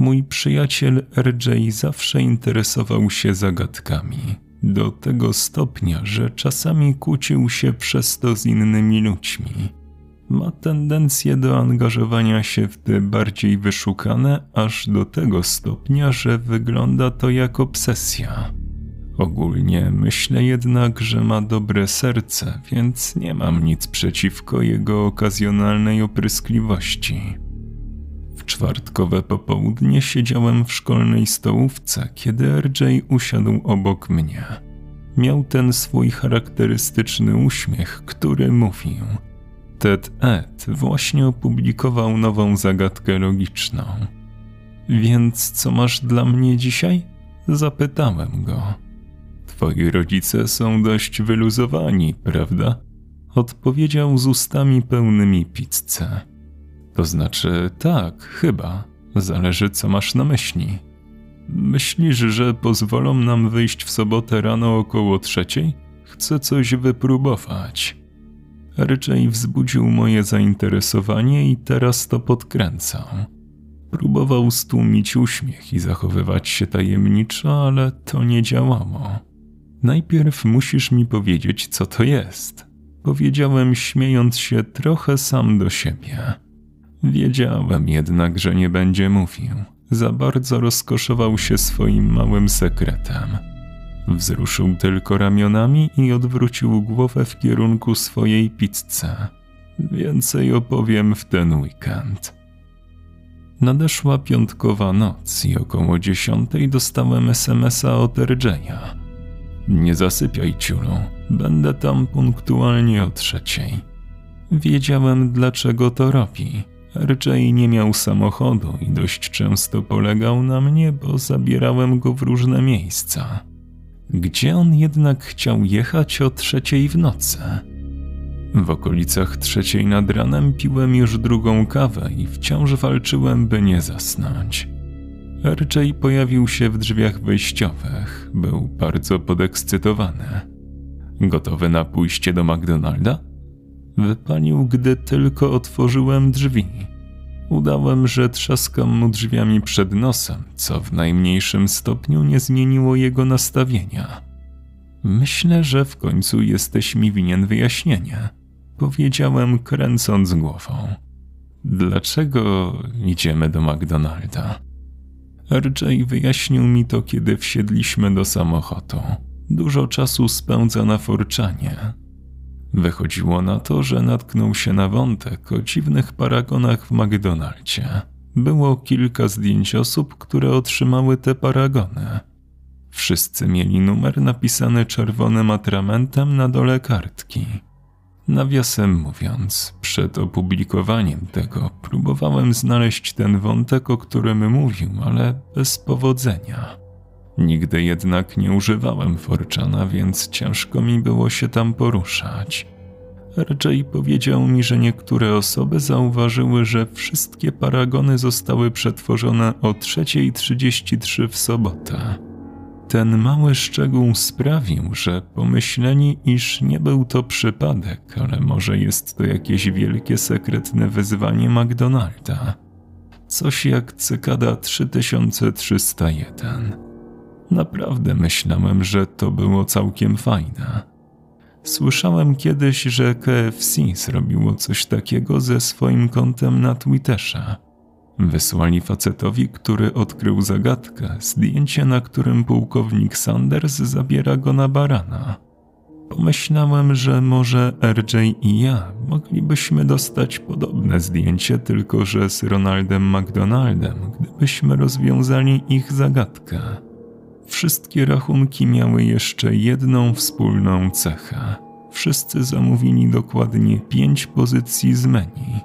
Mój przyjaciel RJ zawsze interesował się zagadkami. Do tego stopnia, że czasami kłócił się przez to z innymi ludźmi. Ma tendencję do angażowania się w te bardziej wyszukane, aż do tego stopnia, że wygląda to jak obsesja. Ogólnie myślę jednak, że ma dobre serce, więc nie mam nic przeciwko jego okazjonalnej opryskliwości. W czwartkowe popołudnie siedziałem w szkolnej stołówce, kiedy RJ usiadł obok mnie. Miał ten swój charakterystyczny uśmiech, który mówił: Ted Ed właśnie opublikował nową zagadkę logiczną. Więc co masz dla mnie dzisiaj? Zapytałem go. Twoi rodzice są dość wyluzowani, prawda? Odpowiedział z ustami pełnymi pizzę. To znaczy, tak, chyba. Zależy, co masz na myśli. Myślisz, że pozwolą nam wyjść w sobotę rano około trzeciej? Chcę coś wypróbować. Raczej wzbudził moje zainteresowanie i teraz to podkręcał. Próbował stłumić uśmiech i zachowywać się tajemniczo, ale to nie działało. Najpierw musisz mi powiedzieć, co to jest. Powiedziałem, śmiejąc się trochę sam do siebie. Wiedziałem jednak, że nie będzie mówił. Za bardzo rozkoszował się swoim małym sekretem. Wzruszył tylko ramionami i odwrócił głowę w kierunku swojej pizzy. Więcej opowiem w ten weekend. Nadeszła piątkowa noc i około dziesiątej dostałem SMS-a od RJ'a. Nie zasypiaj, ciulu. Będę tam punktualnie o trzeciej. Wiedziałem, dlaczego to robi. RJ nie miał samochodu i dość często polegał na mnie, bo zabierałem go w różne miejsca. Gdzie on jednak chciał jechać o trzeciej w nocy? W okolicach trzeciej nad ranem piłem już drugą kawę i wciąż walczyłem, by nie zasnąć. RJ pojawił się w drzwiach wejściowych. Był bardzo podekscytowany. Gotowy na pójście do McDonalda? Wypalił, gdy tylko otworzyłem drzwi. Udałem, że trzaskam mu drzwiami przed nosem, co w najmniejszym stopniu nie zmieniło jego nastawienia. Myślę, że w końcu jesteś mi winien wyjaśnienie, powiedziałem kręcąc głową. Dlaczego idziemy do McDonalda? RJ wyjaśnił mi to, kiedy wsiedliśmy do samochodu. Dużo czasu spędza na forczanie, Wychodziło na to, że natknął się na wątek o dziwnych paragonach w McDonaldzie. Było kilka zdjęć osób, które otrzymały te paragony. Wszyscy mieli numer napisany czerwonym atramentem na dole kartki. Nawiasem mówiąc, przed opublikowaniem tego próbowałem znaleźć ten wątek, o którym mówił, ale bez powodzenia. Nigdy jednak nie używałem Forczana, więc ciężko mi było się tam poruszać. Raczej powiedział mi, że niektóre osoby zauważyły, że wszystkie paragony zostały przetworzone o 3.33 w sobotę. Ten mały szczegół sprawił, że pomyśleni, iż nie był to przypadek, ale może jest to jakieś wielkie sekretne wyzwanie McDonalda. Coś jak cykada 3301. Naprawdę myślałem, że to było całkiem fajne. Słyszałem kiedyś, że KFC zrobiło coś takiego ze swoim kontem na Twitterze. Wysłali facetowi, który odkrył zagadkę, zdjęcie, na którym pułkownik Sanders zabiera go na barana. Pomyślałem, że może RJ i ja moglibyśmy dostać podobne zdjęcie, tylko że z Ronaldem McDonaldem, gdybyśmy rozwiązali ich zagadkę. Wszystkie rachunki miały jeszcze jedną wspólną cechę. Wszyscy zamówili dokładnie pięć pozycji z menu.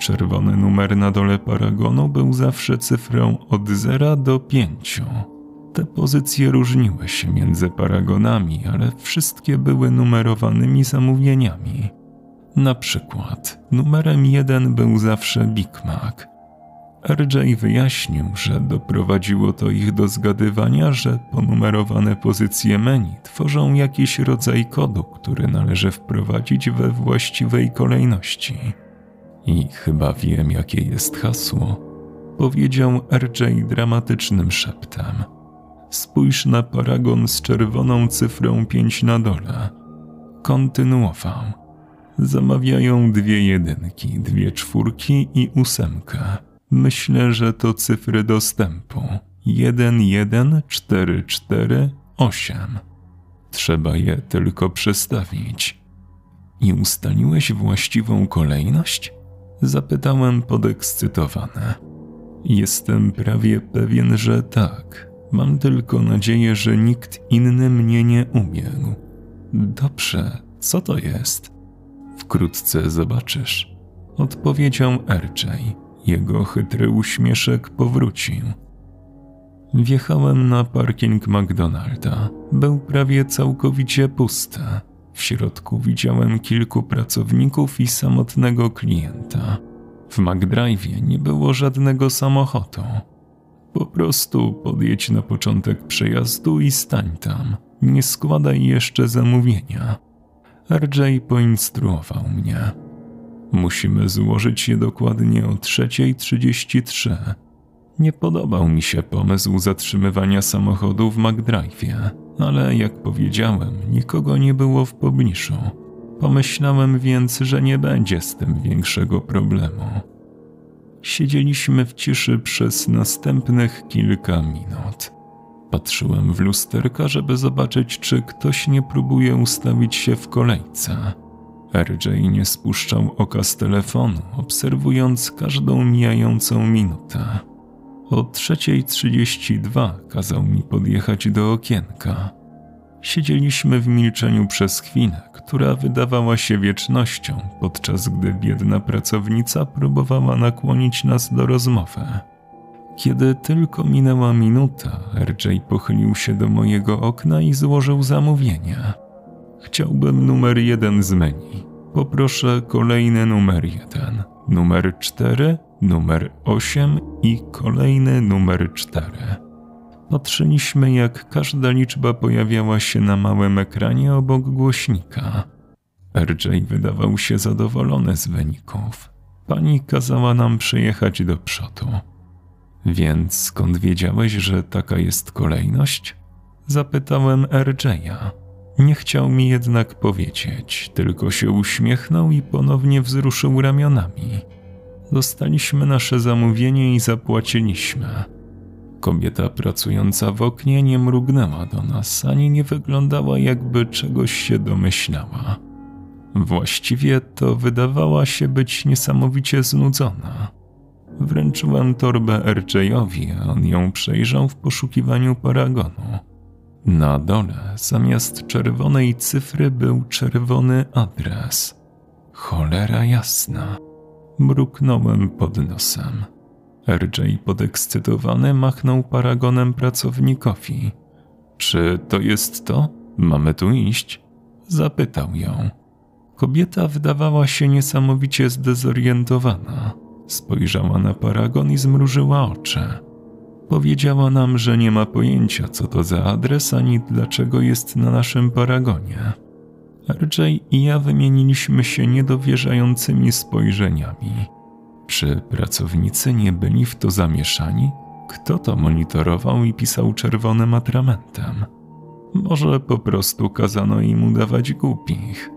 Czerwony numer na dole paragonu był zawsze cyfrą od 0 do 5. Te pozycje różniły się między paragonami, ale wszystkie były numerowanymi zamówieniami. Na przykład numerem 1 był zawsze Big Mac, RJ wyjaśnił, że doprowadziło to ich do zgadywania, że ponumerowane pozycje menu tworzą jakiś rodzaj kodu, który należy wprowadzić we właściwej kolejności. I chyba wiem, jakie jest hasło. powiedział RJ dramatycznym szeptem. Spójrz na paragon z czerwoną cyfrą 5 na dole. Kontynuował. Zamawiają dwie jedynki, dwie czwórki i ósemkę. Myślę, że to cyfry dostępu. 1, 1, 4, 4, 8. Trzeba je tylko przestawić. I ustaliłeś właściwą kolejność? Zapytałem podekscytowany. Jestem prawie pewien, że tak. Mam tylko nadzieję, że nikt inny mnie nie ubiegł. Dobrze, co to jest? Wkrótce zobaczysz. Odpowiedział RJ. Jego chytry uśmieszek powrócił. Wjechałem na parking McDonalda. Był prawie całkowicie pusty. W środku widziałem kilku pracowników i samotnego klienta. W McDrive'ie nie było żadnego samochodu. Po prostu podjedź na początek przejazdu i stań tam. Nie składaj jeszcze zamówienia. RJ poinstruował mnie. Musimy złożyć je dokładnie o 3.33. Nie podobał mi się pomysł zatrzymywania samochodu w McDrive'ie, ale jak powiedziałem, nikogo nie było w pobliżu. Pomyślałem więc, że nie będzie z tym większego problemu. Siedzieliśmy w ciszy przez następnych kilka minut. Patrzyłem w lusterka, żeby zobaczyć, czy ktoś nie próbuje ustawić się w kolejce. RJ nie spuszczał oka z telefonu, obserwując każdą mijającą minutę. O 3.32 kazał mi podjechać do okienka. Siedzieliśmy w milczeniu przez chwilę, która wydawała się wiecznością, podczas gdy biedna pracownica próbowała nakłonić nas do rozmowy. Kiedy tylko minęła minuta, RJ pochylił się do mojego okna i złożył zamówienie. Chciałbym numer jeden z menu. Poproszę kolejny numer jeden, numer cztery, numer osiem i kolejny numer cztery. Patrzyliśmy, jak każda liczba pojawiała się na małym ekranie obok głośnika. RJ wydawał się zadowolony z wyników. Pani kazała nam przyjechać do przodu. Więc skąd wiedziałeś, że taka jest kolejność? Zapytałem RJ'a. Nie chciał mi jednak powiedzieć, tylko się uśmiechnął i ponownie wzruszył ramionami. Dostaliśmy nasze zamówienie i zapłaciliśmy. Kobieta pracująca w oknie nie mrugnęła do nas, ani nie wyglądała, jakby czegoś się domyślała. Właściwie to wydawała się być niesamowicie znudzona. Wręczyłem torbę RJ-owi, a on ją przejrzał w poszukiwaniu paragonu. Na dole zamiast czerwonej cyfry był czerwony adres. Cholera jasna. Mruknąłem pod nosem. RJ podekscytowany machnął paragonem pracownikowi. Czy to jest to? Mamy tu iść? Zapytał ją. Kobieta wydawała się niesamowicie zdezorientowana. Spojrzała na paragon i zmrużyła oczy. Powiedziała nam, że nie ma pojęcia, co to za adres ani dlaczego jest na naszym paragonie. RJ i ja wymieniliśmy się niedowierzającymi spojrzeniami. Czy pracownicy nie byli w to zamieszani? Kto to monitorował i pisał czerwonym atramentem? Może po prostu kazano im udawać głupich.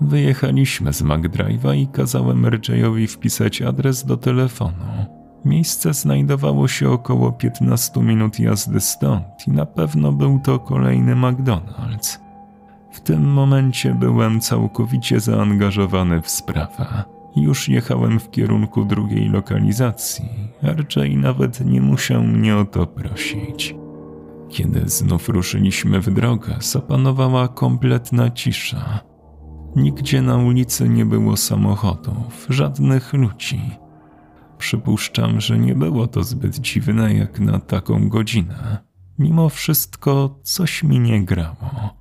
Wyjechaliśmy z McDrive'a i kazałem RJ-owi wpisać adres do telefonu. Miejsce znajdowało się około 15 minut jazdy stąd i na pewno był to kolejny McDonald's. W tym momencie byłem całkowicie zaangażowany w sprawę. Już jechałem w kierunku drugiej lokalizacji. RJ nawet nie musiał mnie o to prosić. Kiedy znów ruszyliśmy w drogę, zapanowała kompletna cisza. Nigdzie na ulicy nie było samochodów, żadnych ludzi. Przypuszczam, że nie było to zbyt dziwne jak na taką godzinę. Mimo wszystko coś mi nie grało.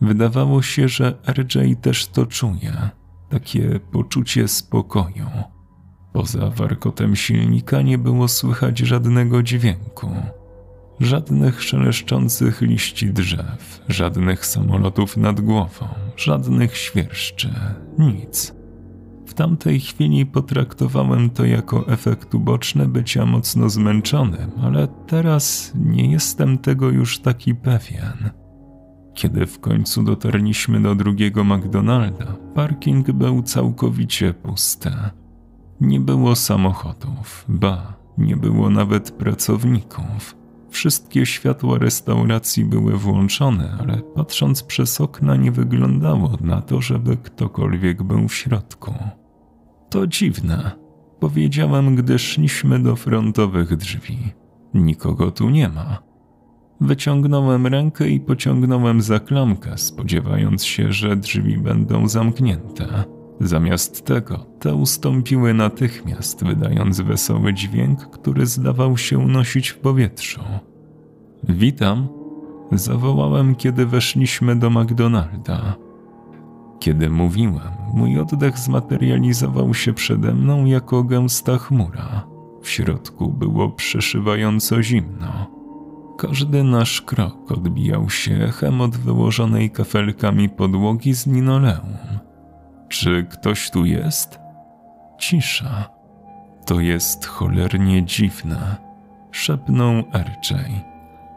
Wydawało się, że RJ też to czuje takie poczucie spokoju. Poza warkotem silnika nie było słychać żadnego dźwięku, żadnych szeleszczących liści drzew, żadnych samolotów nad głową, żadnych świerszczy, nic. W tamtej chwili potraktowałem to jako efekt uboczny bycia mocno zmęczonym, ale teraz nie jestem tego już taki pewien. Kiedy w końcu dotarliśmy do drugiego McDonalda, parking był całkowicie pusty. Nie było samochodów, ba, nie było nawet pracowników. Wszystkie światła restauracji były włączone, ale patrząc przez okna nie wyglądało na to, żeby ktokolwiek był w środku. To dziwne, powiedziałem, gdy szliśmy do frontowych drzwi. Nikogo tu nie ma. Wyciągnąłem rękę i pociągnąłem za klamkę, spodziewając się, że drzwi będą zamknięte. Zamiast tego, te ustąpiły natychmiast, wydając wesoły dźwięk, który zdawał się unosić w powietrzu. Witam, zawołałem, kiedy weszliśmy do McDonalda. Kiedy mówiłem, mój oddech zmaterializował się przede mną jako gęsta chmura. W środku było przeszywająco zimno. Każdy nasz krok odbijał się echem od wyłożonej kafelkami podłogi z linoleum. Czy ktoś tu jest? Cisza. To jest cholernie dziwne, szepnął RJ.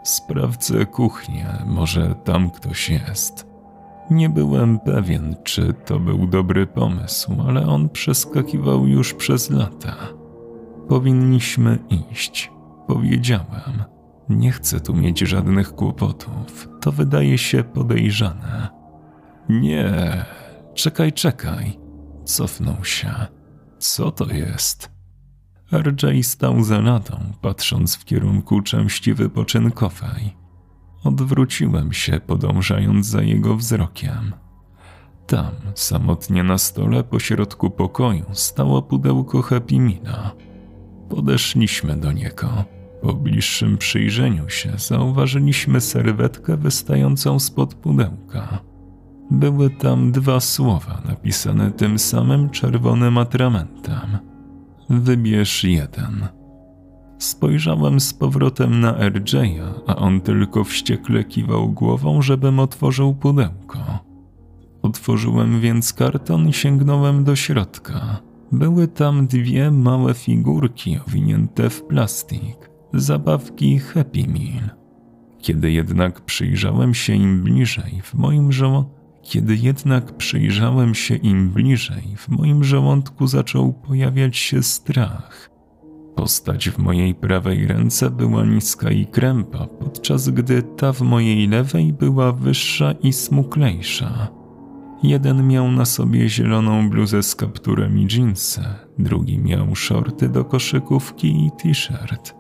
Sprawdzę kuchnię, może tam ktoś jest. Nie byłem pewien, czy to był dobry pomysł, ale on przeskakiwał już przez lata. Powinniśmy iść, powiedziałem. Nie chcę tu mieć żadnych kłopotów. To wydaje się podejrzane. Nie, czekaj, czekaj. Cofnął się. Co to jest? RJ stał za ladą, patrząc w kierunku części wypoczynkowej. Odwróciłem się, podążając za jego wzrokiem. Tam, samotnie na stole pośrodku pokoju, stało pudełko Happy Meala. Podeszliśmy do niego. Po bliższym przyjrzeniu się zauważyliśmy serwetkę wystającą spod pudełka. Były tam dwa słowa napisane tym samym czerwonym atramentem. Wybierz jeden. Spojrzałem z powrotem na RJ'a, a on tylko wściekle kiwał głową, żebym otworzył pudełko. Otworzyłem więc karton i sięgnąłem do środka. Były tam dwie małe figurki owinięte w plastik, zabawki Happy Meal. Kiedy jednak przyjrzałem się im bliżej, w moim żołądku kiedy jednak przyjrzałem się im bliżej, w moim żołądku zaczął pojawiać się strach. Postać w mojej prawej ręce była niska i krępa, podczas gdy ta w mojej lewej była wyższa i smuklejsza. Jeden miał na sobie zieloną bluzę z kapturem i dżinsy, drugi miał shorty do koszykówki i t-shirt.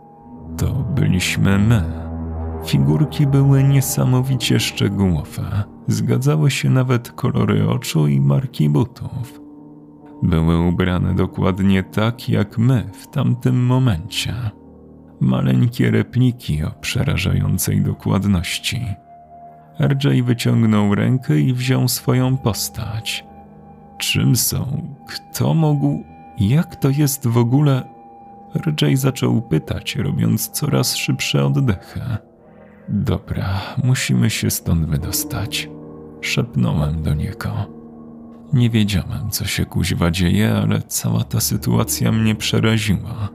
To byliśmy my. Figurki były niesamowicie szczegółowe. Zgadzały się nawet kolory oczu i marki butów. Były ubrane dokładnie tak jak my w tamtym momencie. Maleńkie repliki o przerażającej dokładności. RJ wyciągnął rękę i wziął swoją postać. Czym są? Kto mógł? Jak to jest w ogóle? RJ zaczął pytać, robiąc coraz szybsze oddechy. Dobra, musimy się stąd wydostać. Szepnąłem do niego. Nie wiedziałem, co się kuźwa dzieje, ale cała ta sytuacja mnie przeraziła.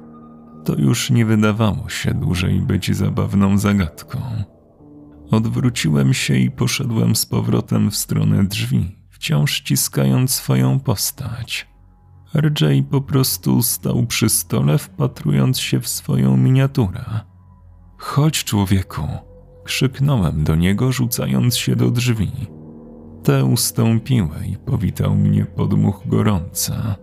To już nie wydawało się dłużej być zabawną zagadką. Odwróciłem się i poszedłem z powrotem w stronę drzwi, wciąż ściskając swoją postać. RJ po prostu stał przy stole, wpatrując się w swoją miniaturę. Chodź, człowieku! krzyknąłem do niego, rzucając się do drzwi. Te ustąpiły i powitał mnie podmuch gorąca.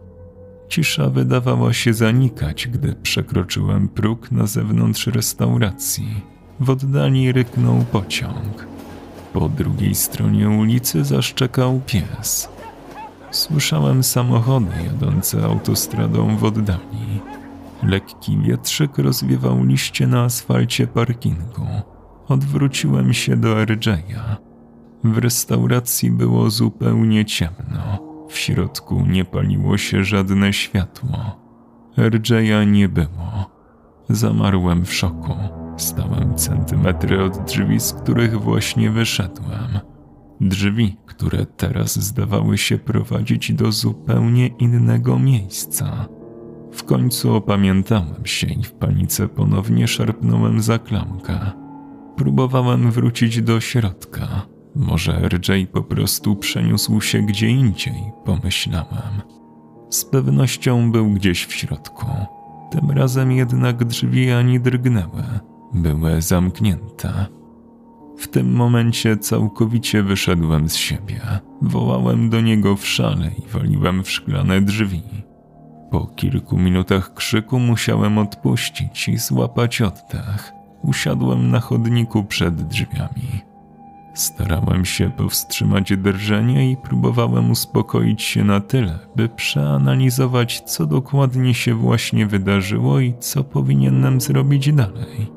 Cisza wydawała się zanikać, gdy przekroczyłem próg na zewnątrz restauracji. W oddali ryknął pociąg. Po drugiej stronie ulicy zaszczekał pies. Słyszałem samochody jadące autostradą w oddali. Lekki wietrzyk rozwiewał liście na asfalcie parkingu. Odwróciłem się do RJ'a. W restauracji było zupełnie ciemno. W środku nie paliło się żadne światło. RJ'a nie było. Zamarłem w szoku. Stałem centymetry od drzwi, z których właśnie wyszedłem. Drzwi, które teraz zdawały się prowadzić do zupełnie innego miejsca. W końcu opamiętałem się i w panice ponownie szarpnąłem za klamkę. Próbowałem wrócić do środka. Może RJ po prostu przeniósł się gdzie indziej, pomyślałem. Z pewnością był gdzieś w środku. Tym razem jednak drzwi ani drgnęły, były zamknięte. W tym momencie całkowicie wyszedłem z siebie. Wołałem do niego w szale i waliłem w szklane drzwi. Po kilku minutach krzyku musiałem odpuścić i złapać oddech. Usiadłem na chodniku przed drzwiami. Starałem się powstrzymać drżenie i próbowałem uspokoić się na tyle, by przeanalizować, co dokładnie się właśnie wydarzyło i co powinienem zrobić dalej.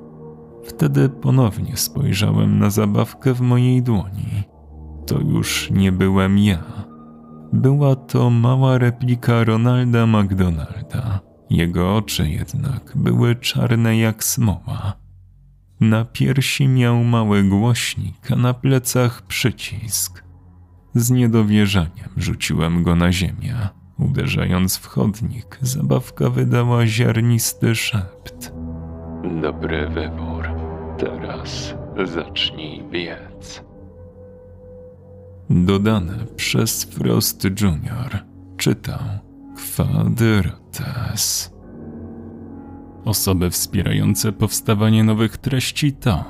Wtedy ponownie spojrzałem na zabawkę w mojej dłoni. To już nie byłem ja. Była to mała replika Ronalda McDonalda. Jego oczy jednak były czarne jak smoła. Na piersi miał mały głośnik, a na plecach przycisk. Z niedowierzaniem rzuciłem go na ziemię. Uderzając w chodnik, zabawka wydała ziarnisty szept. Dobry wybór. Teraz zacznij biec. Dodane przez Frost Jr. Czytał Kwadrates. Osoby wspierające powstawanie nowych treści to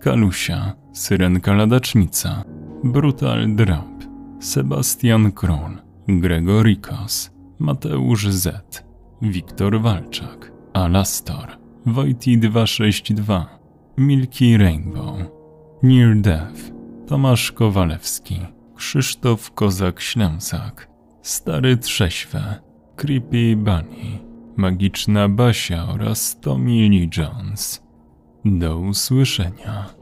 Kalusia, Syrenka Ladacznica, Brutal Drop, Sebastian Król, Gregorikos, Mateusz Z, Wiktor Walczak, Alastor, Wojti 262, Milky Rainbow, Near Death, Tomasz Kowalewski, Krzysztof Kozak-Ślęsak, Stary Trześwe, Creepy Bunny, Magiczna Basia oraz Tommy Lee Jones. Do usłyszenia.